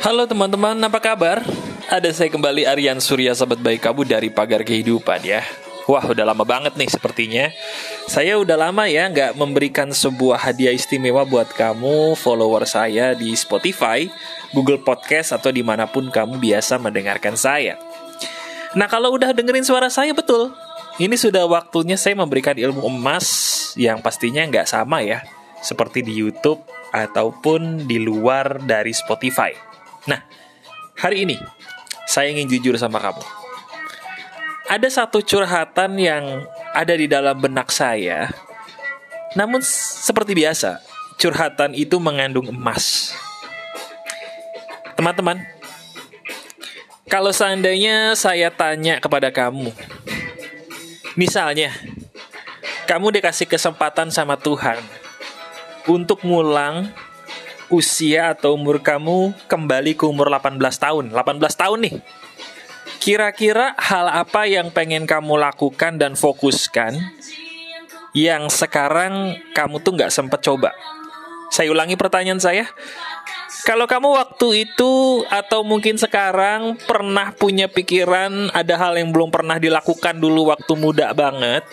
Halo teman-teman, apa kabar? Ada saya kembali Aryan Surya sahabat baik kamu dari Pagar Kehidupan ya. Wah, udah lama banget nih sepertinya. Saya udah lama ya nggak memberikan sebuah hadiah istimewa buat kamu, follower saya di Spotify, Google Podcast, atau di mana pun kamu biasa mendengarkan saya. Nah, kalau udah dengerin suara saya betul, ini sudah waktunya saya memberikan ilmu emas yang pastinya nggak sama ya, seperti di YouTube ataupun di luar dari Spotify. Nah, hari ini saya ingin jujur sama kamu ada satu curhatan yang ada di dalam benak saya. Namun seperti biasa, curhatan itu mengandung emas. Teman-teman, kalau seandainya saya tanya kepada kamu, misalnya, kamu dikasih kesempatan sama Tuhan untuk ngulang usia atau umur kamu kembali ke umur 18 tahun. 18 tahun nih Kira-kira hal apa yang pengen kamu lakukan dan fokuskan yang sekarang kamu tuh nggak sempet coba? Saya ulangi pertanyaan saya. Kalau kamu waktu itu atau mungkin sekarang pernah punya pikiran ada hal yang belum pernah dilakukan dulu waktu muda banget,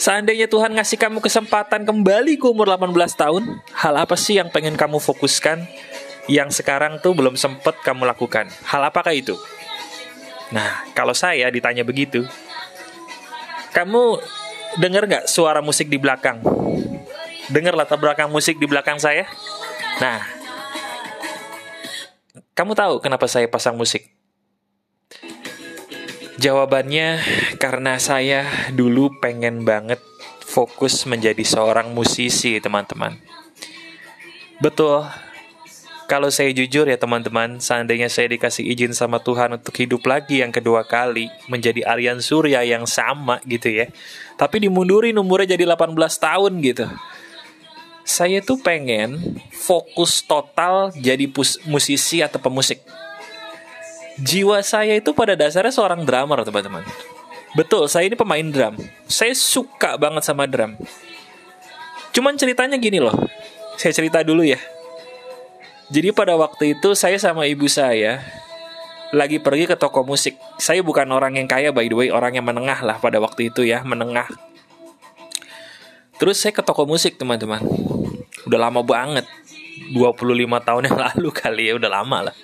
Seandainya Tuhan ngasih kamu kesempatan kembali ke umur 18 tahun, hal apa sih yang pengen kamu fokuskan yang sekarang tuh belum sempet kamu lakukan? Hal apakah itu? Nah, kalau saya ditanya begitu, kamu dengar nggak suara musik di belakang? Dengar latar belakang musik di belakang saya? Nah, kamu tahu kenapa saya pasang musik? Jawabannya karena saya dulu pengen banget fokus menjadi seorang musisi, teman-teman. Betul, kalau saya jujur ya teman-teman, seandainya saya dikasih izin sama Tuhan untuk hidup lagi yang kedua kali, menjadi Aryan Surya yang sama gitu ya. Tapi dimundurin umurnya jadi 18 tahun gitu. Saya tuh pengen fokus total jadi musisi atau pemusik. Jiwa saya itu pada dasarnya seorang drummer teman-teman. Betul, saya ini pemain drum. Saya suka banget sama drum. Cuman ceritanya gini loh. Saya cerita dulu ya jadi pada waktu itu saya sama ibu saya lagi pergi ke toko musik. Saya bukan orang yang kaya by the way, orang yang menengah lah pada waktu itu ya, menengah. Terus saya ke toko musik teman-teman. Udah lama banget. 25 tahun yang lalu kali ya, udah lama lah.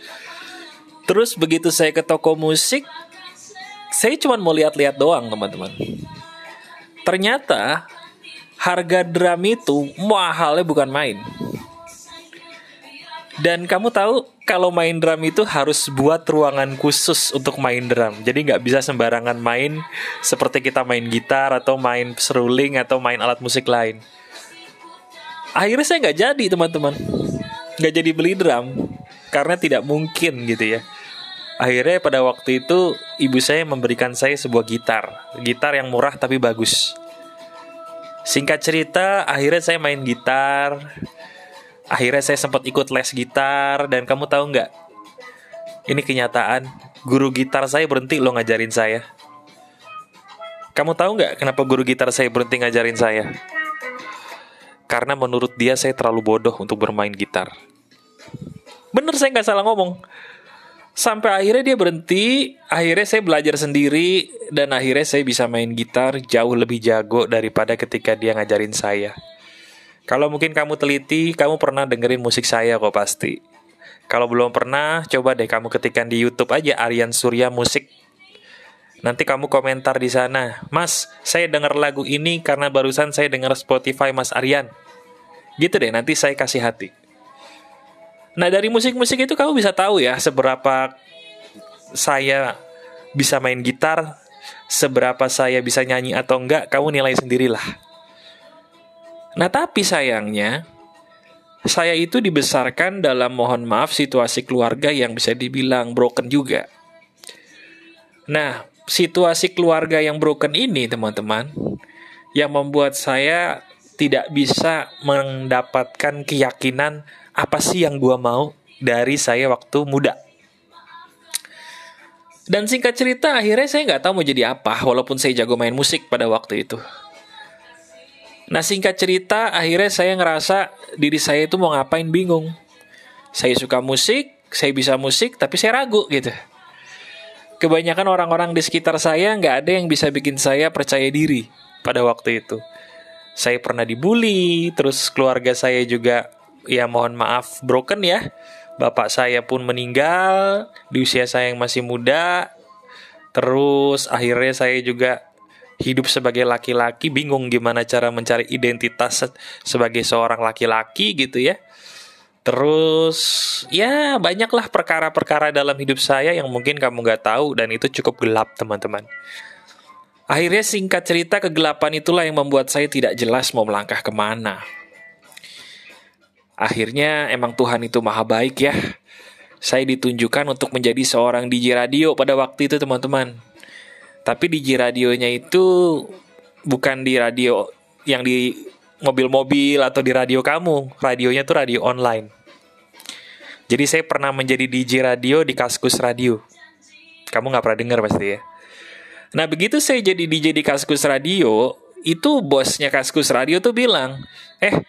Terus begitu saya ke toko musik, saya cuma mau lihat-lihat doang teman-teman. Ternyata harga drum itu mahalnya bukan main. Dan kamu tahu kalau main drum itu harus buat ruangan khusus untuk main drum. Jadi nggak bisa sembarangan main seperti kita main gitar atau main seruling atau main alat musik lain. Akhirnya saya nggak jadi teman-teman, nggak jadi beli drum karena tidak mungkin gitu ya. Akhirnya pada waktu itu ibu saya memberikan saya sebuah gitar, gitar yang murah tapi bagus. Singkat cerita, akhirnya saya main gitar, akhirnya saya sempat ikut les gitar. Dan kamu tahu nggak? Ini kenyataan. Guru gitar saya berhenti lo ngajarin saya. Kamu tahu nggak kenapa guru gitar saya berhenti ngajarin saya? Karena menurut dia saya terlalu bodoh untuk bermain gitar. Bener saya nggak salah ngomong sampai akhirnya dia berhenti akhirnya saya belajar sendiri dan akhirnya saya bisa main gitar jauh lebih jago daripada ketika dia ngajarin saya kalau mungkin kamu teliti, kamu pernah dengerin musik saya kok pasti. Kalau belum pernah, coba deh kamu ketikkan di YouTube aja Aryan Surya Musik. Nanti kamu komentar di sana, Mas, saya dengar lagu ini karena barusan saya dengar Spotify Mas Aryan. Gitu deh, nanti saya kasih hati. Nah dari musik-musik itu kamu bisa tahu ya seberapa saya bisa main gitar, seberapa saya bisa nyanyi atau enggak, kamu nilai sendirilah. Nah, tapi sayangnya saya itu dibesarkan dalam mohon maaf situasi keluarga yang bisa dibilang broken juga. Nah, situasi keluarga yang broken ini, teman-teman, yang membuat saya tidak bisa mendapatkan keyakinan apa sih yang gua mau dari saya waktu muda. Dan singkat cerita, akhirnya saya nggak tahu mau jadi apa, walaupun saya jago main musik pada waktu itu. Nah singkat cerita akhirnya saya ngerasa diri saya itu mau ngapain bingung. Saya suka musik, saya bisa musik tapi saya ragu gitu. Kebanyakan orang-orang di sekitar saya nggak ada yang bisa bikin saya percaya diri pada waktu itu. Saya pernah dibully, terus keluarga saya juga ya mohon maaf broken ya. Bapak saya pun meninggal di usia saya yang masih muda. Terus akhirnya saya juga hidup sebagai laki-laki bingung gimana cara mencari identitas sebagai seorang laki-laki gitu ya. Terus ya banyaklah perkara-perkara dalam hidup saya yang mungkin kamu nggak tahu dan itu cukup gelap teman-teman. Akhirnya singkat cerita kegelapan itulah yang membuat saya tidak jelas mau melangkah ke mana. Akhirnya emang Tuhan itu maha baik ya. Saya ditunjukkan untuk menjadi seorang DJ radio pada waktu itu teman-teman. Tapi DJ radionya itu bukan di radio yang di mobil-mobil atau di radio kamu. Radionya tuh radio online. Jadi saya pernah menjadi DJ radio di Kaskus Radio. Kamu nggak pernah dengar pasti ya. Nah begitu saya jadi DJ di Kaskus Radio, itu bosnya Kaskus Radio tuh bilang, eh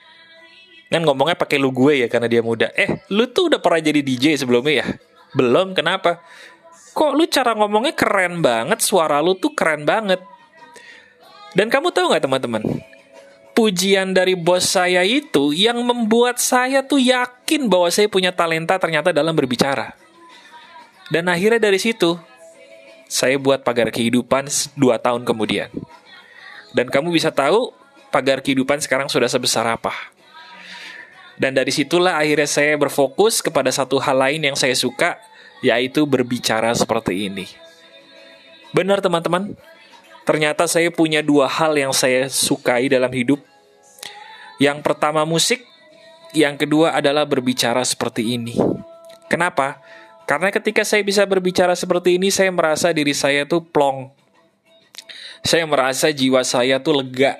Kan ngomongnya pakai lu gue ya karena dia muda. Eh, lu tuh udah pernah jadi DJ sebelumnya ya? Belum, kenapa? Kok lu cara ngomongnya keren banget, suara lu tuh keren banget. Dan kamu tahu nggak teman-teman? Pujian dari bos saya itu yang membuat saya tuh yakin bahwa saya punya talenta ternyata dalam berbicara. Dan akhirnya dari situ, saya buat pagar kehidupan dua tahun kemudian. Dan kamu bisa tahu pagar kehidupan sekarang sudah sebesar apa. Dan dari situlah akhirnya saya berfokus kepada satu hal lain yang saya suka, yaitu berbicara seperti ini. Benar teman-teman, ternyata saya punya dua hal yang saya sukai dalam hidup. Yang pertama musik, yang kedua adalah berbicara seperti ini. Kenapa? Karena ketika saya bisa berbicara seperti ini, saya merasa diri saya tuh plong. Saya merasa jiwa saya tuh lega.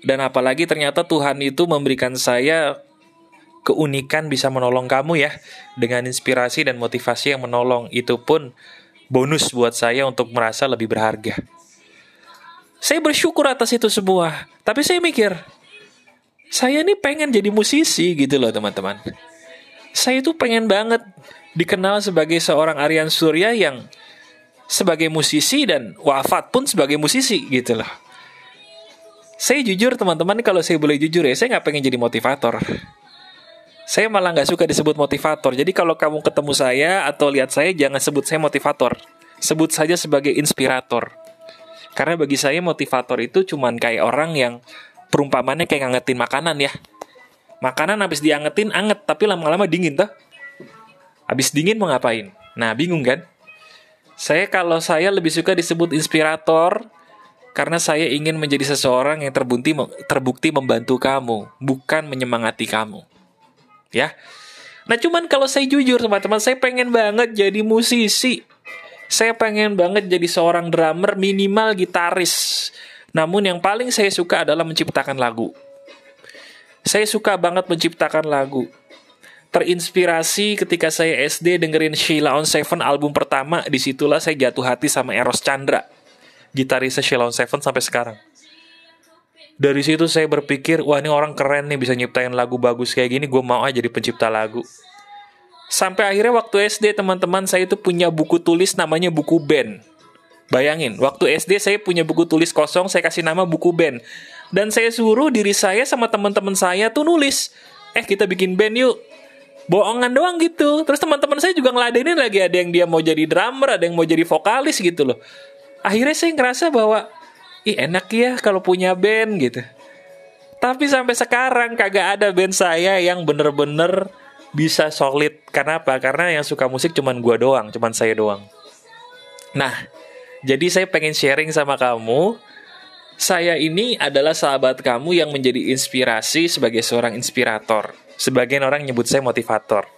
Dan apalagi ternyata Tuhan itu memberikan saya keunikan bisa menolong kamu ya dengan inspirasi dan motivasi yang menolong itu pun bonus buat saya untuk merasa lebih berharga. Saya bersyukur atas itu semua, tapi saya mikir saya ini pengen jadi musisi gitu loh teman-teman. Saya itu pengen banget dikenal sebagai seorang Aryan Surya yang sebagai musisi dan wafat pun sebagai musisi gitu loh. Saya jujur teman-teman kalau saya boleh jujur ya, saya nggak pengen jadi motivator saya malah nggak suka disebut motivator. Jadi kalau kamu ketemu saya atau lihat saya, jangan sebut saya motivator. Sebut saja sebagai inspirator. Karena bagi saya motivator itu cuman kayak orang yang perumpamannya kayak ngangetin makanan ya. Makanan habis diangetin anget, tapi lama-lama dingin tuh. Habis dingin mau ngapain? Nah, bingung kan? Saya kalau saya lebih suka disebut inspirator karena saya ingin menjadi seseorang yang terbukti terbukti membantu kamu, bukan menyemangati kamu ya. Nah cuman kalau saya jujur teman-teman, saya pengen banget jadi musisi. Saya pengen banget jadi seorang drummer minimal gitaris. Namun yang paling saya suka adalah menciptakan lagu. Saya suka banget menciptakan lagu. Terinspirasi ketika saya SD dengerin Sheila on Seven album pertama, di situlah saya jatuh hati sama Eros Chandra, gitarisnya Sheila on Seven sampai sekarang dari situ saya berpikir wah ini orang keren nih bisa nyiptain lagu bagus kayak gini gue mau aja jadi pencipta lagu. Sampai akhirnya waktu SD teman-teman saya itu punya buku tulis namanya buku band. Bayangin waktu SD saya punya buku tulis kosong saya kasih nama buku band. Dan saya suruh diri saya sama teman-teman saya tuh nulis eh kita bikin band yuk. Bohongan doang gitu. Terus teman-teman saya juga ngeladenin lagi ada yang dia mau jadi drummer ada yang mau jadi vokalis gitu loh. Akhirnya saya ngerasa bahwa ih enak ya kalau punya band gitu. Tapi sampai sekarang kagak ada band saya yang bener-bener bisa solid. Karena apa? Karena yang suka musik cuman gua doang, cuman saya doang. Nah, jadi saya pengen sharing sama kamu. Saya ini adalah sahabat kamu yang menjadi inspirasi sebagai seorang inspirator. Sebagian orang nyebut saya motivator.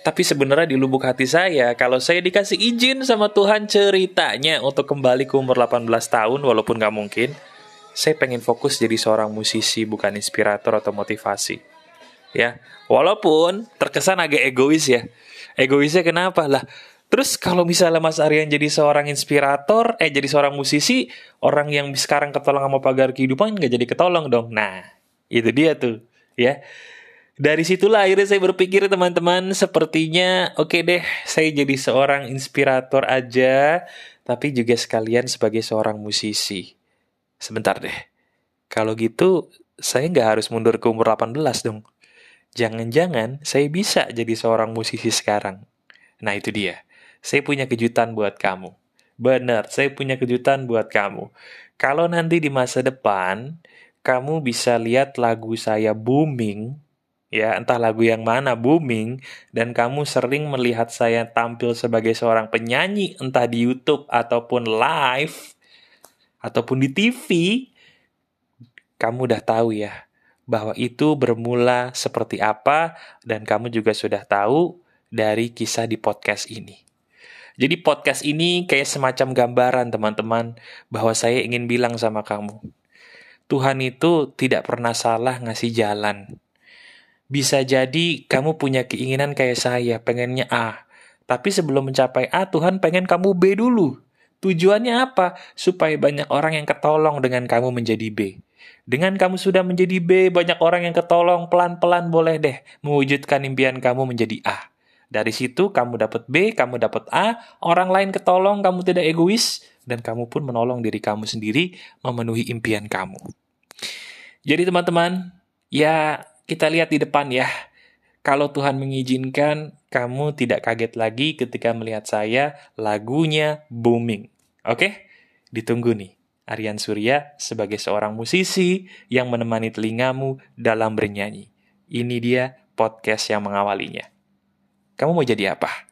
Tapi sebenarnya di lubuk hati saya, kalau saya dikasih izin sama Tuhan ceritanya untuk kembali ke umur 18 tahun, walaupun gak mungkin, saya pengen fokus jadi seorang musisi, bukan inspirator atau motivasi. Ya, walaupun terkesan agak egois ya. Egoisnya kenapa lah? Terus kalau misalnya Mas Aryan jadi seorang inspirator, eh jadi seorang musisi, orang yang sekarang ketolong sama pagar kehidupan nggak jadi ketolong dong. Nah, itu dia tuh, ya. Dari situlah akhirnya saya berpikir teman-teman sepertinya oke okay deh saya jadi seorang inspirator aja tapi juga sekalian sebagai seorang musisi. Sebentar deh. Kalau gitu saya nggak harus mundur ke umur 18 dong. Jangan-jangan saya bisa jadi seorang musisi sekarang. Nah itu dia. Saya punya kejutan buat kamu. Benar, saya punya kejutan buat kamu. Kalau nanti di masa depan kamu bisa lihat lagu saya booming ya entah lagu yang mana booming dan kamu sering melihat saya tampil sebagai seorang penyanyi entah di YouTube ataupun live ataupun di TV kamu udah tahu ya bahwa itu bermula seperti apa dan kamu juga sudah tahu dari kisah di podcast ini. Jadi podcast ini kayak semacam gambaran teman-teman bahwa saya ingin bilang sama kamu. Tuhan itu tidak pernah salah ngasih jalan bisa jadi kamu punya keinginan kayak saya, pengennya A. Tapi sebelum mencapai A, Tuhan pengen kamu B dulu. Tujuannya apa? Supaya banyak orang yang ketolong dengan kamu menjadi B. Dengan kamu sudah menjadi B, banyak orang yang ketolong pelan-pelan boleh deh mewujudkan impian kamu menjadi A. Dari situ kamu dapat B, kamu dapat A, orang lain ketolong, kamu tidak egois, dan kamu pun menolong diri kamu sendiri memenuhi impian kamu. Jadi teman-teman, ya kita lihat di depan ya. Kalau Tuhan mengizinkan, kamu tidak kaget lagi ketika melihat saya lagunya booming. Oke? Ditunggu nih. Aryan Surya sebagai seorang musisi yang menemani telingamu dalam bernyanyi. Ini dia podcast yang mengawalinya. Kamu mau jadi apa?